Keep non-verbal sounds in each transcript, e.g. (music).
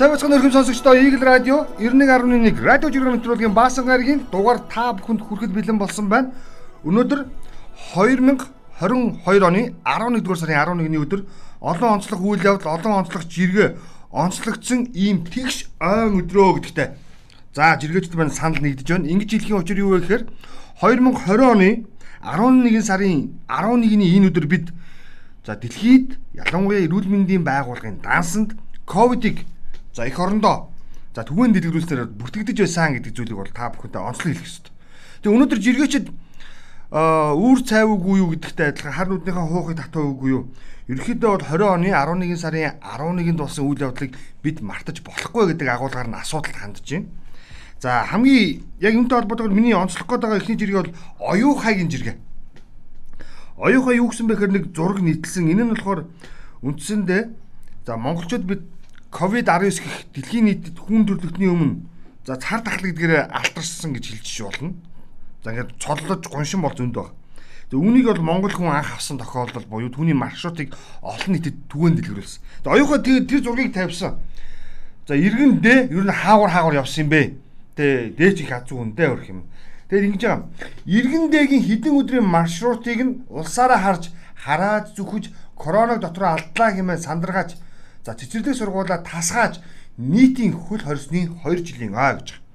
Сайн бацхан өрхөм сонсогчдоо Eagle Radio 91.1 радио жиргэн нэвтрүүлгийн Баасан гарагийн дугаар та бүхэнд хүрэхэд бэлэн болсон байна. Өнөөдөр 2022 оны 11 дугаар сарын 11-ний өдөр олон онцлог үйл явдал, олон онцлог жиргээ онцлогдсон ийм тэгш ойн өдрөө гэдэгтэй. За жиргээчд маань санал нэгдэж байна. Ингэж хэлхийн учир юу вэ гэхээр 2020 оны 11 сарын 11-ний энэ өдөр бид за дэлхийд ялангуяа эрүүл мэндийн байгууллагын дансанд ковидыг За эх орондоо за түгээн дэлгэрүүлснээр бүртгэгдэж байсан гэдэг зүйлийг бол та бүхэндээ онцлог хэлэх ёстой. Тэгээ өнөөдөр жиргээчд үүр цайвуугүй юу гэдэгтэй адилхан хар нүднийхээ хуухыг татаагүй юу? Ерөнхийдөө бол 20 оны 11 сарын 11-нд болсон үйл явдлыг бид мартаж болохгүй гэдэг агуулгаар нь асуудалд хандж байна. За хамгийн яг юунтай холбоотойгоор миний онцлох гээд байгаа эхний жиргээ бол оюухайгийн жиргээ. Оюухай юу гэсэн бэ гэхээр нэг зураг нийтэлсэн. Энэ нь болохоор үндсэндээ за монголчууд бид ковид-19 гэх дэлхийн нийтэд хүн төрөлхтний өмнө за цар тахлагдгээр алтарсан гэж хэлж болно. За ингээд цоллож гоншин бол зөнд баг. Тэгээ үүнийг бол монгол хүн анх авсан тохиолдол буюу түүний маршрутыг олон нийтэд түгээн дэлгэрүүлсэн. Тэгээ оюухаа тэр зургийг тавьсан. За иргэн дэ ер нь хаагур хаагур явсан юм бэ. Тэ дээч их азуу үндэ өрх юм. Тэгээд ингэж байгаа. Иргэн дэгийн хідэн өдрийн маршрутыг нь улсаараа харж хараад зүхэж коронавиг дотроо алдлаа хэмээн сандаргааж За цэцэрлэг сургуулаа тасгааж нийтийн хөл хорсны 2 жилийн аа гэж байна.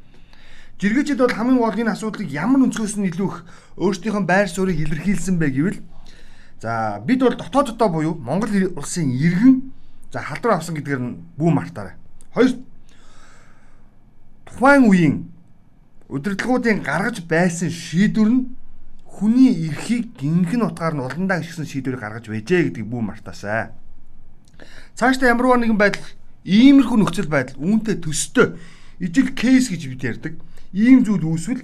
Жиргээчд бол хамгийн гол энэ асуудлыг ямар өнцгөөс нь илүү их өөрсдийнх нь байр суурийг илэрхийлсэн бэ гэвэл за бид бол дотоод дотоо буюу Монгол улсын иргэн за халдвар авсан гэдгээр нь бүү мартаарай. Хоёр тухайн үеийн удирдлагуудын гаргаж байсан шийдвэр нь хүний эрхийг гинхэн утгаар нь уландаа гიშгсэн шийдвэрийг гаргаж байжээ гэдгийг бүү мартаасай. Цаашдаа ямарваа нэгэн байдал иймэрхүү нөхцөл байдал үүнтэй төстэй ижил кейс гэж бид ярьдаг. Ийм зүйл үүсвэл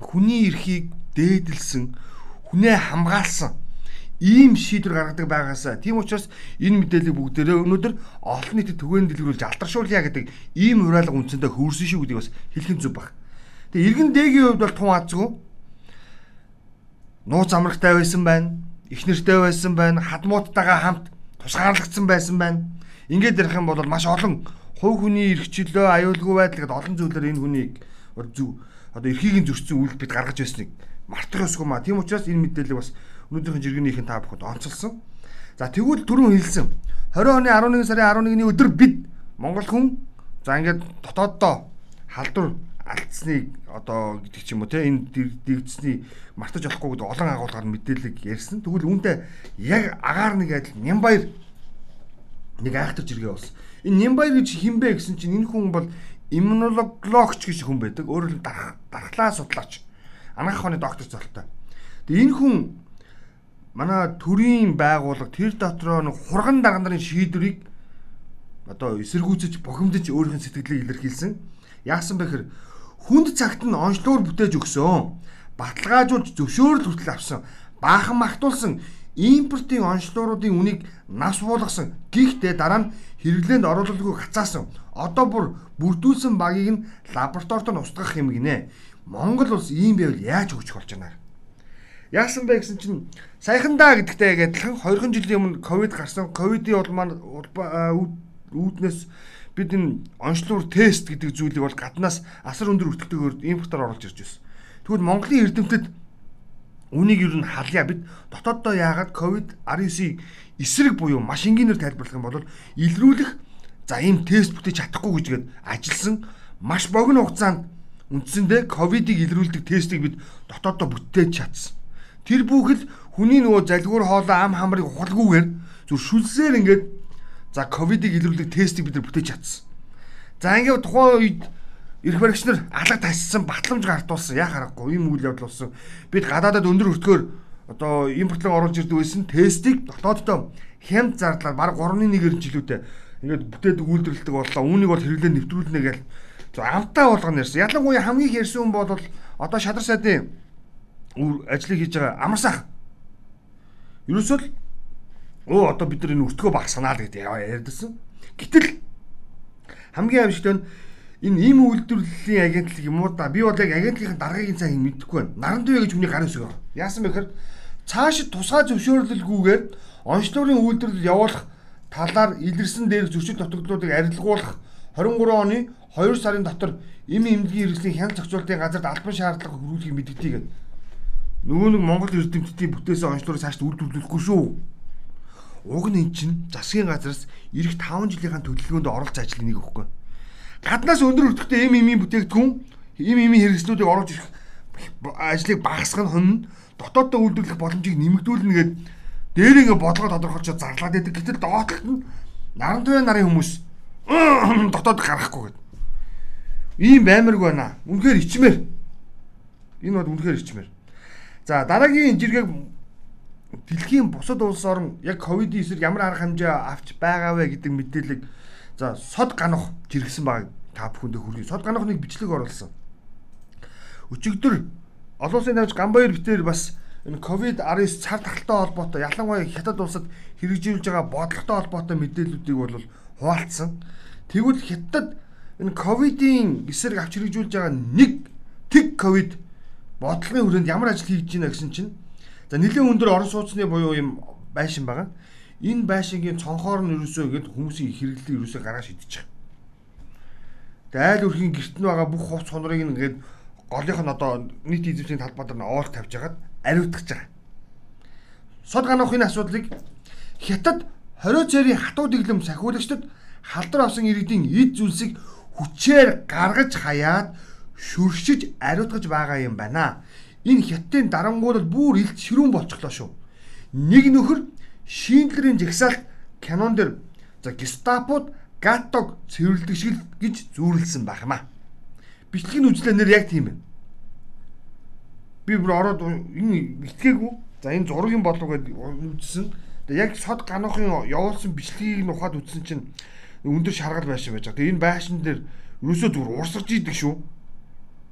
хүний эрхийг дээдэлсэн, хүнээ хамгаалсан ийм шийдвэр гаргадаг байгаасаа. Тийм учраас энэ мэдээллийг бүгдээрээ өнөөдөр олон нийтэд түгээн дэлгэрүүлж алтаршуулъя гэдэг ийм хураалга үндсэндээ хөрсөн шүү гэдгийг бас хэлхэн зүг баг. Тэгээ иргэн дэгийн хувьд бол тун азгүй нууц амрагтай байсан байна. Их нэртэй байсан байна. Хадмууттайгаа хамт тусгаарлагдсан байсан байна. Ингээд ярих юм бол маш олон хувь хүний эрхчлөө, аюулгүй байдал гэдэг олон зүйлээр энэ хүнийг зүг одоо эрхийг нь зөрчсөн үйл бид гаргаж байсныг мартах ёсгүй маа. Тийм учраас энэ мэдээлэл бас өнөөдрийн жиргэнийхэн та бүхэнд онцолсон. За тэгвэл түрүүн хэлсэн 20 оны 11 сарын 11-ний өдөр бид Монгол хүн за ингээд дотооддоо халдвар алдсныг одоо гэдэг ч юм уу те энэ дэгдсэний мартаж болохгүй гэдэг олон агуулгаар мэдээлэл ярьсан. Тэгвэл үүнтэй яг агаар нэг адил Нямбаяр нэг айхтар жиргээ болсон. Энэ Нямбаяр гэж хинбэ гэсэн чинь энэ хүн бол иммунологч гэж хүн байдаг. Өөрөөр нь дархлаа судлаач. Анагаах ухааны доктор золтой. Тэгээ энэ хүн манай төрийн байгууллага тэр дотроо нэг хурган дарга нарын шийдвэрийг одоо эсэргүүцэж бохимдож өөрийнх нь сэтгэлийг илэрхийлсэн. Яасан бэ гэхээр хүнд цагт нь онцлогоор бүтээж өгсөн. Баталгаажуулж зөвшөөрөл хүртэл авсан. Баахан магтуулсан импортын онцлогооруудын үнийг нас буулгасан. Гэхдээ дараа нь хэрэглээнд оруулалгүй хацаасан. Одоо бүр бүрдүүлсэн багийг нь лабораторид нь устгах юм гинэ. Монгол улс ийм байвал яаж өгч болж байна? Яасан бэ гэсэн чинь саяхандаа гэдэгтэй адилхан 20 жилийн өмнө ковид гарсан. Ковидын улмаа үүднээс бид энэ онцлогоор тест гэдэг зүйлийг бол гаднаас асар өндөр өртөгтэйгээр импортоор оруулж ирж байсан. Тэгвэл Монголын эрдэмтэд үнийг юу н халъя бид дотооддоо яагаад ковид 19-ийг эсрэг буюу маш энгийнээр тайлбарлах юм бол илрүүлэх за ийм тест бүтээж чадахгүй гэжгээд ажилласан маш богино хугацаанд үндсэндээ ковидыг илрүүлдэг тестийг бид дотооддоо бүтээж чадсан. Тэр бүхэл хүний нөгөө залгуур хоолой ам хамрыг ухалгүйгээр зүр шүлсээр ингээд За ковидыг илрүүлэх тестийг бид нар бүтээж чадсан. За ингээд тухайн үед эрх баригч нар алга тассан батламж гартуулсан яа харахгүй ийм үйл явдал болсон. Бид гадаадад өндөр өртгөөр одоо импортлог оруулж ирдэг байсан тестийг дотооддоо хямд зардлаар баг 3.1 жилүүтэй ингээд бүтээдэг үйлдвэрлэдэг боллоо. Үүнийг бол хэрэглээ нэвтрүүлнэ гэж амтаа болгоно ярьсан. Ялангуяа хамгийн их ярьсан хүн бол одоо шадар сайдын ажлыг хийж байгаа амарсах. Ерөөсөө л Оо одоо бид нар энэ өртгөө багсанаа л гэдэг ярьдсан. Гэтэл хамгийн амжилттай нь энэ им үйлдвэрлэлийн агентлаг юм уу да би бол яг агентлагийн даргаагийн цааг мэдэхгүй байна. Наран дэ гэж хүний гарын үсэг. Яасан бэ гэхээр цаашид тусгай зөвшөөрлөлгүйгээр онцлогын үйлдвэрлэл явуулах талаар илэрсэн дээр зөрчил дутагдлуудыг арилгуулах 23 оны 2 сарын дотор эм эмнэлгийн хэрэгслийн хяналт зохицуулалтын газарт албан шаардлага хөрвүүлэхийг мэдгдээ гэдэг. Нөгөө нэг Монгол эрдэмтдийн бүтээсэн онцлогоос цааш үйлдвэрлэхгүй шүү. Уг нь эн чинь засгийн газраас ирэх 5 жилийнхаа төлөвлөгөөнд оролцож ажиллах нэг өгөхгүй. Гаднаас өндөр өртөгтэй эм эмийн бүтээгдэхүүн эм эмийн хэрэгслүүдийг оруулж ирэх ажлыг багасгах нь хүн дотооддоо үйлдвэрлэх боломжийг нэмэгдүүлнэ гэдэг дээр ингээ бодлого тодорхойлж зарлаад байдаг. Гэтэл доотлолт нь наран туяа нарын хүмүүс (coughs) дотоод гарахгүй гэдэг. Ийм баймарг байна. Үнэхээр ичмээр. Энэ бол үнэхээр ичмээр. За дараагийн жиргэг дэлхийн бусад улс орн яг ковидын эсрэг ямар арга хэмжээ авч байгаа вэ гэдэг мэдээллийг за сод ганах жиргсэн баг та бүхэндээ хүргэе. Сод ганахныг бичлэг оруулсан. Өчигдөр олон улсын навч Гамбаяр битээр бас энэ ковид 19 цар тахалтай холбоотой ялангуяа хятад улсад хэрэгжүүлж байгаа бодлоготой холбоотой мэдээллүүдийг бол хуваалцсан. Тэгвэл хятад энэ ковидын эсрэг авч хэрэгжүүлж байгаа нэг тэг ковид бодлогын хүрээнд ямар ажил хийж байна гэсэн чинь за нэлийн өндөр орон сууцны буюу юм байшин байгаа. Энэ байшингийн цонхоор нь ерөөсөө ингэж хүмүүсийн хэрэглэлийг ерөөсөө гаргаж шидчих. Дайл өрхийн герт нь байгаа бүх хувц хонорыг ингээд голынх нь одоо нийт эзэмшлийн талбайд нь оол тавьж хагаад ариутгах байгаа. Сод ганах энэ асуудлыг хятад 20 цэрийн хатуу дэглэм сахиулагчдад халдар авсан иргэдийн эд зүйлсийг хүчээр гаргаж хаяад шүршиж ариутгаж байгаа юм байна. Энэ хятадын дарангуул бүр илт ширүүн болчихлоо шүү. Нэг нөхөр шийдлэрийн жагсаалт кинон дэр за гестапод гатог цэвэрлдэг шиг гэж зүүрлсэн байх юм аа. Бичлэгийн үзлээ нэр яг тийм байна. Би бүр ороод энэ итгээгүй. За энэ зургийн болов гэд үзсэн. Тэгээ яг сод ганахын явуулсан бичлэгийг нь ухаад үзсэн чинь өндөр шаргал байшин байж байгаа. Тэгээ энэ байшин дээр ерөөсөө зүгээр урсгаж идэг шүү.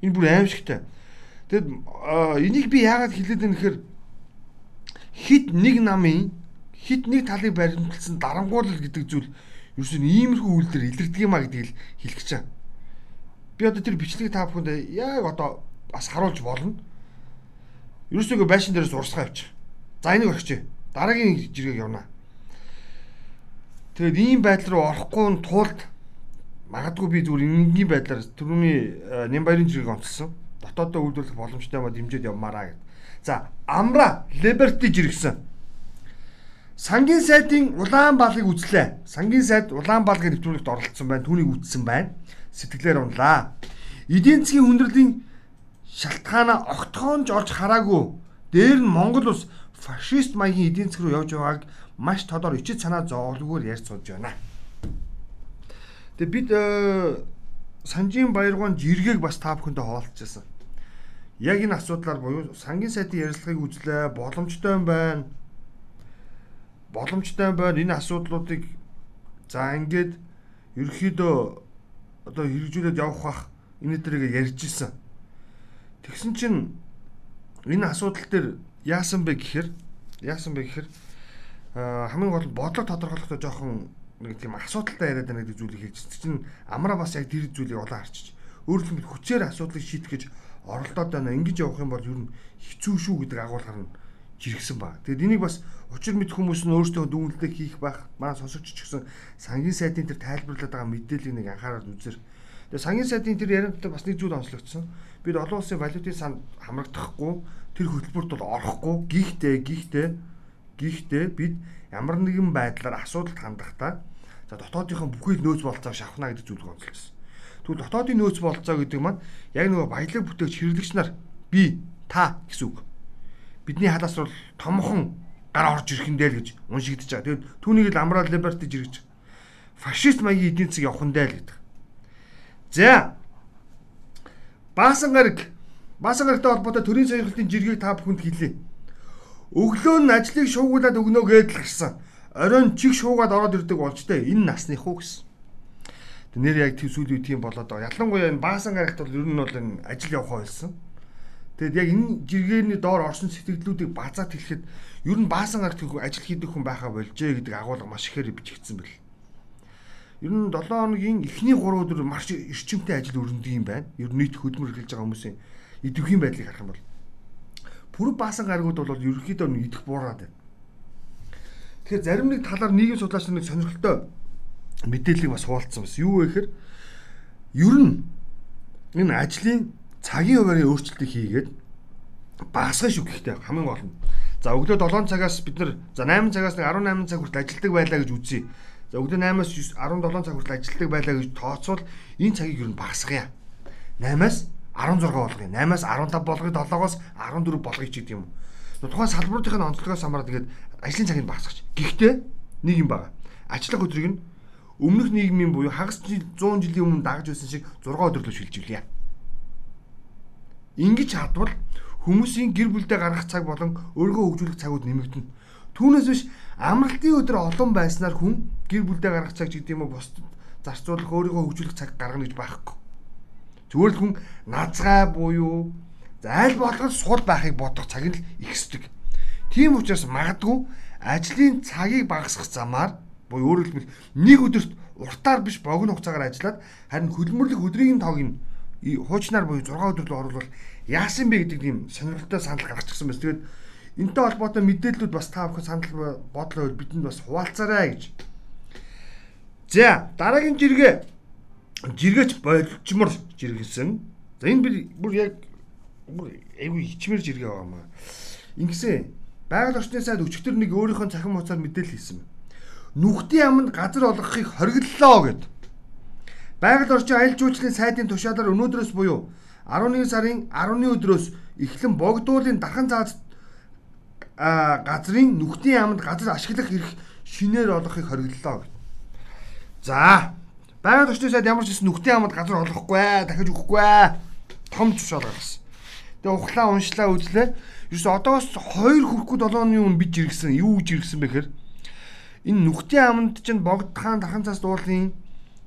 Энэ бүр аимшигтай. Тэгэд энийг би яагаад хэлээд байна гэхээр хит нэг намын хит нэг талыг баримтлсан дарангуулал гэдэг зүйл ерөөсөө иймэрхүү үйлдэл илэрдэг юм а гэдгийг хэлэх гэж байна. Би одоо тэр бичлэгийг та бүхэнд яг одоо бас харуулж болно. Ерөөсөө байшин дээрээс урсгаа явчих. За энийг орчих. Дараагийн жиргэг явна. Тэгээд ийм байдал руу орохгүй тулд магадгүй би зүгээр энгийн байдлаар түрүүний Нямбарын жиргэг онцлсон. Дотоодоо үйлдвэрлэх боломжтой ба дэмжиж явмаараа гэд. За Амра Liberty жиргсэн. Сангийн сайдын Улаанбаалыг үзлээ. Сангийн сайд Улаанбаалгийн нэвтрүүлэгт оролцсон байна. Түүнийг үзсэн байна. Сэтгэлээр унлаа. Эдийн засгийн хүндрэлийн шалтгаанаа огтхоонж олж хараагүй. Дээр нь Монгол улс фашист маягийн эдийн засаг руу явж байгааг маш тодор ичид санаа зовлгоор ярьж сууж байна. Тэгээ бид э, Санжийн баяргоон жиргэг бас та бүхэндээ хуваалцчихсан. Яг энэ асуудлаар буюу сангийн сайдын ярилцлагыг үзлээ, боломжтой юм байна. Боломжтой юм байна. Энэ асуудлуудыг за ингээд ерөөхдөө одоо хэрэгжүүлээд явах бах энэ дээрээ ярьж исэн. Тэгсэн чинь энэ асуудал дээр яасан бэ гэхээр яасан бэ гэхээр хамгийн гол бодлого тодорхойлохдоо жоохон нэг тийм асуудалтай яриад байна гэдэг зүйлийг хэлж чинь амраа бас яг тэр зүйлийг улаан харчиж өөрөлдөн хүчээр асуудлыг шийдэх гэж оролдоод байна. Ингэж явах юм бол ер нь хэцүү шүү гэдэг агуулгаар нь жиргсэн баг. Тэгэд энийг бас учир мэд хүмүүс нь өөрсдөө дүгнэлтээ хийх байх. Манай сонсогч ч гэсэн сангийн сайдын тэр тайлбарлаад байгаа мэдээллийг нэг анхаарал үзэр. Тэгээ сангийн сайдын тэр ярианд бас нэг зүйл онцлогдсон. Бид олон улсын валютын сан хамрагдахгүй тэр хөтөлбөрт бол орохгүй. Гихтээ гихтээ Гэхдээ бид ямар нэгэн байдлаар асуудалд хандахдаа за дотоодынхон бүхий л нөөц болцоо шавхна гэдэг зүйлийг онцлогсон. Тэгвэл дотоодын нөөц болцоо гэдэг маань яг нөгөө баялаг бүтээгч хэрэглэгч нар би та гэсэн үг. Бидний халаас бол томхон гар орж ирэх юм дээ л гэж уншигдэж байгаа. Тэгээд түүнийг л амраа либерти жиргэж фашист маягийн эдийн засаг явах нь дээ л гэдэг. За Баасан гараг Баасан гарагтай холбоотой төрийн сонирхлын жиргэг та бүхэнд хэлье. Өглөө нь ажлыг шуугуулад өгнө гэдэл гарсан. Оройн чиг шуугаад ороод ирдэг болчтой энэ насных уу гэсэн. Нэр яг төсөөлөв тийм болоод байгаа. Ялангуяа энэ баасан гарагт бол ер нь бол энэ ажил явах байсан. Тэгэд яг энэ жиргээний доор орсон сэтгэлдлүүдийг базаад хэлэхэд ер нь баасан гарагт ажил хийдэг хүн байхаа болжээ гэдэг агуулга маш ихээр бичигдсэн бэл. Ер нь 7 хоногийн эхний 3 өдөр маш эрчимтэй ажил өрнөдөг юм байна. Ер нь нийт хөдөлмөр эхэлж байгаа хүмүүсийн идэвхийн байдлыг харах юм бол Пүрэв баасан гаргууд бол ерөнхийдөө идэх буураад байна. Тэгэхээр зарим нэг талаар нийгэм судлаач нар сонирхолтой мэдээллийг бас хуваалцсан бас. Юу вэ гэхээр ер нь энэ ажлын цагийн хуваарийн өөрчлөлтийг хийгээд багасгах шүү гэхдээ хамгийн гол нь. За өглөө 7 цагаас бид нар за 8 цагаас 18 цаг хүртэл ажилладаг байлаа гэж үзье. За өглөө 8-аас 17 цаг хүртэл ажилладаг байлаа гэж тооцвол энэ цагийг ер нь багасгая. 8-аас 16 болгоё. 8-аас 15 болгоё, 7-оос 14 болгоё ч гэдэг юм. Тухайн салбаруудын онцлогоос хамаарат тэгээд ажлын цагийг багасгах. Гэхдээ нэг юм байна. Ажиллах өдрийг нь өмнөх нийгмийн буюу хагас жил 100 жилийн өмнө дагаж байсан шиг 6 өдөрлөө шилжүүлье. Ингиж хадвал хүмүүсийн гэр бүлдээ гаргах цаг болон өөрийгөө хөгжүүлэх цагууд нэмэгдэнэ. Түүнээс биш амралтын өдөр олон байснаар хүн гэр бүлдээ гаргах цаг гэдэг юм уу бусдад зарцуулах өөрийгөө хөгжүүлэх цаг гаргана гэж байхгүй. Зүгээр л хүн назгай буюу зайл болгож сул байхыг бодох цаг нь л ихсдэг. Тийм учраас магадгүй ажлын цагийг багасгах замаар буюу өөрөөр хэлбэл нэг өдөрт уртаар биш богино хугацаагаар ажиллаад харин хөдөлмөрлөх өдрийн тоог нь хуучнаар буюу 6 өдөр рүү оруулах яасан бэ гэдэг тийм сонирхолтой санал гаргачихсан байна. Тэгээд энэтэй холбоотой мэдээллүүд бас та бүхэн санал бодлоо бидэнд бас хуваалцаарай гэж. За дараагийн жиргээ жиргээч болчмор жиргэлсэн. За энэ би бүр яг бүр айгүй хичмэр жиргээ байгаа маа. Ингэсэн байгаль орчны сайд өчигдөр нэг өөрийнхөө цахим хуцаар мэдээлэл хийсэн. Нүхтийн аманд газар олгохыг хориглолоо гэд. Байгаль орчин аялал жуулчлалын сайдын тушаалаар өнөөдрөөс буюу 11 сарын 10-ны өдрөөс эхлэн богдуулын дархан заац газрын нүхтийн яамд газар ашиглах эрх шинээр олохыг хориглолоо. За байгаль орчны сайд ямар ч гэсэн нүхтийн яамд газар олохгүй дахиж өгөхгүй том тушаал гаргасан. Тэгээ ухлаа уншлаа үзлээ. Ерөөс одоос 2 хүрэхгүй 7 оны өмнө бич иргсэн. Юу гэж иргсэн бэхээр энэ нүхтийн аманд чинь богдхаан дархан цаас дуулын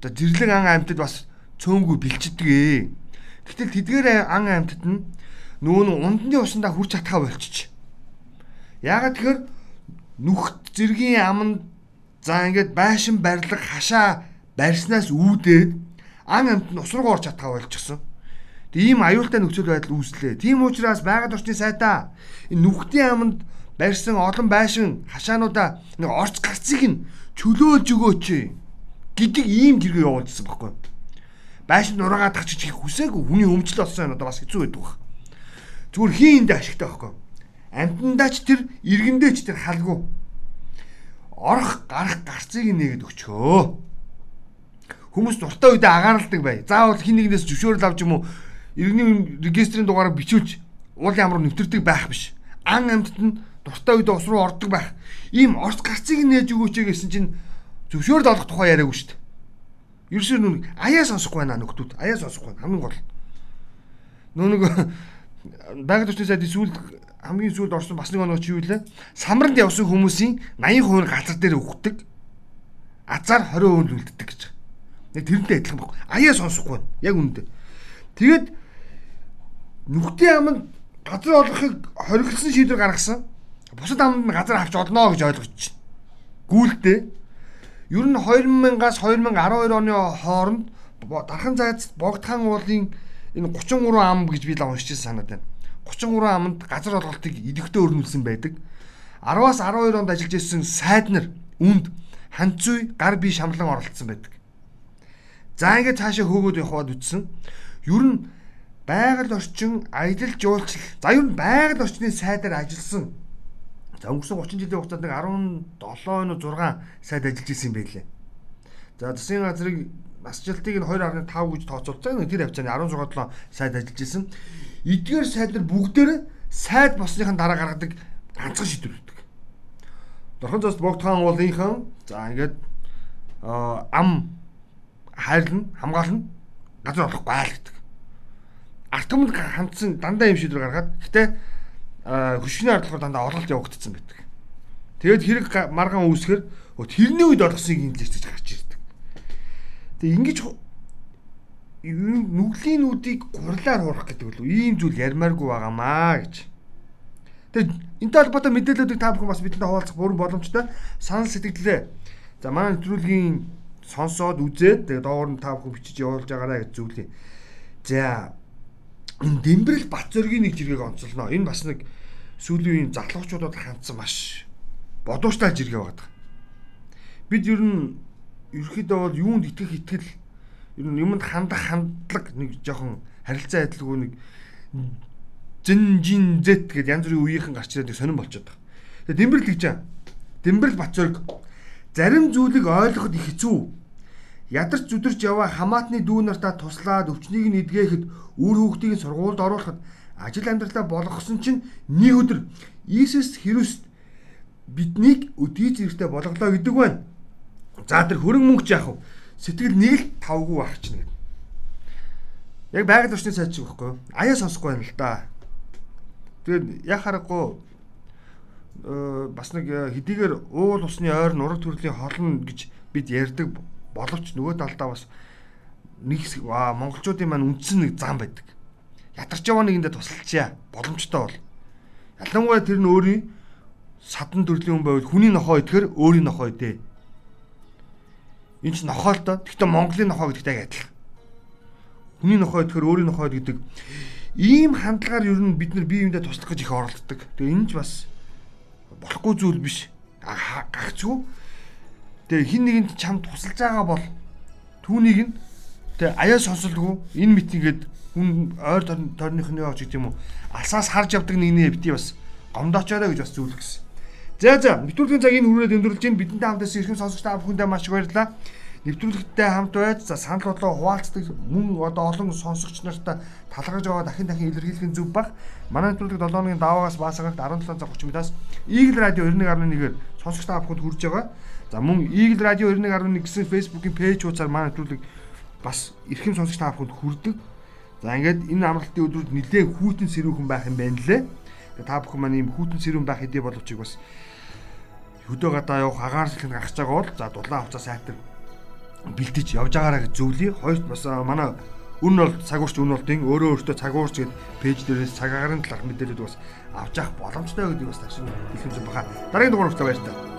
оо зэрлэг ан амьтад бас цөөнгүй бэлчдэг ээ Гэтэл тэдгээр ан амьтад нь нүүн ундны усандаа хүрч чадхаа болчих. Яагаад тэгэхээр нүхт зэргийн аманд за ингээд байшин барилга хашаа барьснаас үүдээд ан амьтад нь ус руу орж чадхаа болчихсон. Тийм аюултай нөхцөл байдал үүслээ. Тийм учраас байгаль орчны сайдаа энэ нүхтийн аманд барьсан олон байшин хашаануудаа нэг орц гарцыг нь чөлөөлж өгөөч гэдэг ийм зэрэг явуулсан байхгүй байшин нураагаад тахчих хийх хүсээгүй хүний өмчлөл болсон энэ одоо бас хэцүү байдаг баг. Зүгээр хин энд ашигтай байхгүй. Амтандаач тэр иргэндээч тэр халгүй. Орох гарах гарцыг нээгээд өчхөө. Хүмүүс дуртай үедээ агаарладаг бай. Заавал хин нэгнээс зөвшөөрөл авч юм уу иргэний регистрийн дугаараа бичүүлж уул ямар нэвтэрдэг байх биш. Ан амьтад нь дуртай үедээ ус руу ордог байх. Ийм орц гарцыг нээж өгөөч гэсэн чинь зөвшөөрөл олох тухай яриаггүй шүү дээ. Ерөөсөө нүг аяа сонсохгүй байна нөхдүүд. Аяа сонсохгүй хамгийн гол. Нөө нэг байгаль орчны сайдын сүүл хамгийн сүүлд орсон бас нэг оноо чи юу лээ? Самранд явсан хүмүүсийн 80% нь газар дээр өгдөг. Азар 20% нь үлддэг гэж. Яг тэрнтэй адилхан баг. Аяа сонсохгүй байна. Яг үнэндээ. Тэгээд нүхтийн аманд газар олохыг хориглосон шийдвэр гаргасан. Бусад аманд нь газар авч олно гэж ойлгож чинь. Гүйлдээ Ер нь 2000-аас 2012 оны хооронд дархан зайц богдхан уулын энэ 33 ам гэж би л уншижсэн санаад байна. 33 аманд газар олголтыг идэвхтэй өрнүүлсэн байдаг. 10-аас 12 онд ажиллаж ирсэн сайд нар үнд ханцүй гар бие шамлан оролцсон байдаг. За ингээд цаашаа хөөгөөд явхад үтсэн. Ер нь байгаль орчин аялал жуулчлал за ер нь байгаль орчны сайдаар ажилласан За өнгөрсөн 30 жилийн хугацаанд нэг 17 нөө 6 сайд ажиллаж исэн юм байлээ. За засгийн газрыг насжилтыг нь 2.5 гэж тооцоолцоо. Тэр хавцааны 16 сайд ажиллаж исэн. Эдгээр сайд нар бүгдээр сайд болсныхаа дараа гаргадаг ганцхан шийдвэр үүдэг. Дорхон зоос богдхан уулынхан за ингээд ам хайрлна, хамгаална, газар олохгүй л гэдэг. Арт түмэнд хандсан дандаа юм шийдвэр гаргаад гэтээ хөшгөний ардлахаар дандаа олголт явагдсан байдаг. Тэгээд хэрэг маргаан үүсгэр тэрний үед олгосныг инглиштэй гарч ирдэг. Тэгээ ингэж нүглийн нүдийг гурлаар хуурах гэдэг үлээ. Ийм зүйл ярмааргүй байгаамаа гэж. Тэгээд энэтэй холбоотой мэдээллүүдийг та бүхэн бас бидэнтэй хуваалцах бүрэн боломжтой. Санал сэтгэлдээ. За манай нэвтрүүлгийн сонсоод үзээд тэгээд доогоор нь та бүхэн бичиж явуулж байгаарай гэж зөвлөе. За Дэмбэрэл Батзөргийн нэг жиргэг онцолно. Энэ бас нэг сүүлийн үеийн залуучуудад хандсан маш бодууштай жиргээ байдаг. Бид ер нь ерөөхдөө бол юунд итгэх итгэл ер нь юмд хандах хандлага нэг жоохон харилцаа адилгүй нэг зин жин зэт гэдээ янз бүрийн үеийнхэн гарч ирээд сонирн болчиход байгаа. Тэгээ Дэмбэрл гэж аа. Дэмбэрл Бацорг зарим зүйлийг ойлгоход их хэцүү. Ядарч зүдэрч яваа хамаатны дүү нартаа туслаад өвчнийг нь эдгээхэд үр хүүхдийг сургуульд оруулахад ажил амьдралаа болгосон чинь нэг өдөр Иесус Христ биднийг өдий зэрэгтэй болголоо гэдэг байна. За тэр хөрөнгө мөнгө яах вэ? Сэтгэл нэг л тавгүй байх чинь гэдэг. Яг байгаль орчны сайд шиг байхгүй юу? Аяа сонсохгүй байна л да. Тэгээд яг харахгүй э, бас нэг э, хэдийгээр уул усны ойр нураг төрлийн холно гэж бид ярьдаг боловч нөгөө талдаа бас нэг аа монголчуудын маань үндсэн нэг зам байдаг. Ядарч яваа нэгэндээ тусалчаа боломжтой бол. Ялангуяа тэр нь өөрийн садан төрлийн хүн байвал хүний нохоо идэхэр өөрийн нохоо идэ. Энд ч нохоо л доо. Гэхдээ Монголын нохоо гэдэгтэй адилхан. Хүний нохоо идэхэр өөрийн нохоо гэдэг ийм хандлагаар ер нь бид нар бие биендээ туслах гэж их оролддог. Тэгээ энэ ч бас болохгүй зүйл биш. Гагцгүй. Тэгээ хин нэгэнд чам тусалж байгаа бол түүнийг нь тэгээ аяа сонсолгүй энэ митингээд хүн ойр тойрныхны явж гэдэг юм уу алсаас харж явдаг нэгнээ бити бас гомдоочоорой гэж бас зөвлөх гэсэн. За за нэвтрүүлгийн цагийг хүрээд өндөрлж ин бидэнтэй хамтаас ирхэн сонсогч та бүхэндээ маш их баярлалаа нэвтрүүлэгтээ хамт байж за санал бодлого хуваалцдаг мөн одоо олон сонсогч нартай талархаж байгаа дахин дахин илэрхийлэх нь зөв баг. Манай нэвтрүүлэг 7 оны даваагаас баасаагт 17 цаг 30 минутаас Eagle Radio 91.1-ээр сонсогч та бүхэнд хүрж байгаа. За мөн Eagle Radio 91.1 гэсэн Facebook-ийн пэйж хуудасаар манай нэвтрүүлэг бас эрхэм сонсогч та бүхэнд хүрдэг. За ингээд энэ амралтын өдрүүд нэлээд хүүтэн сэрүүхэн байх юм байна лээ. Та бүхэн маань ийм хүүтэн сэрүүн байх хэдий боловч бас хөдөө гадаа явах агаар салхинд гарч байгаа бол за дулаан хувцас сайтар бэлдэж явж байгаараа гэж зөвлөе. Хоёрт бас манай үн бол цагуурч үн болтын өөрөө өөртөө цагуурч гэд пэйж дээрээс цагаагаар нь талах мэдээлэлүүд бас авч явах боломжтой гэдэг бас ташин хэлхэмж баха. Дараагийн дугаар хүртэл баяр таа.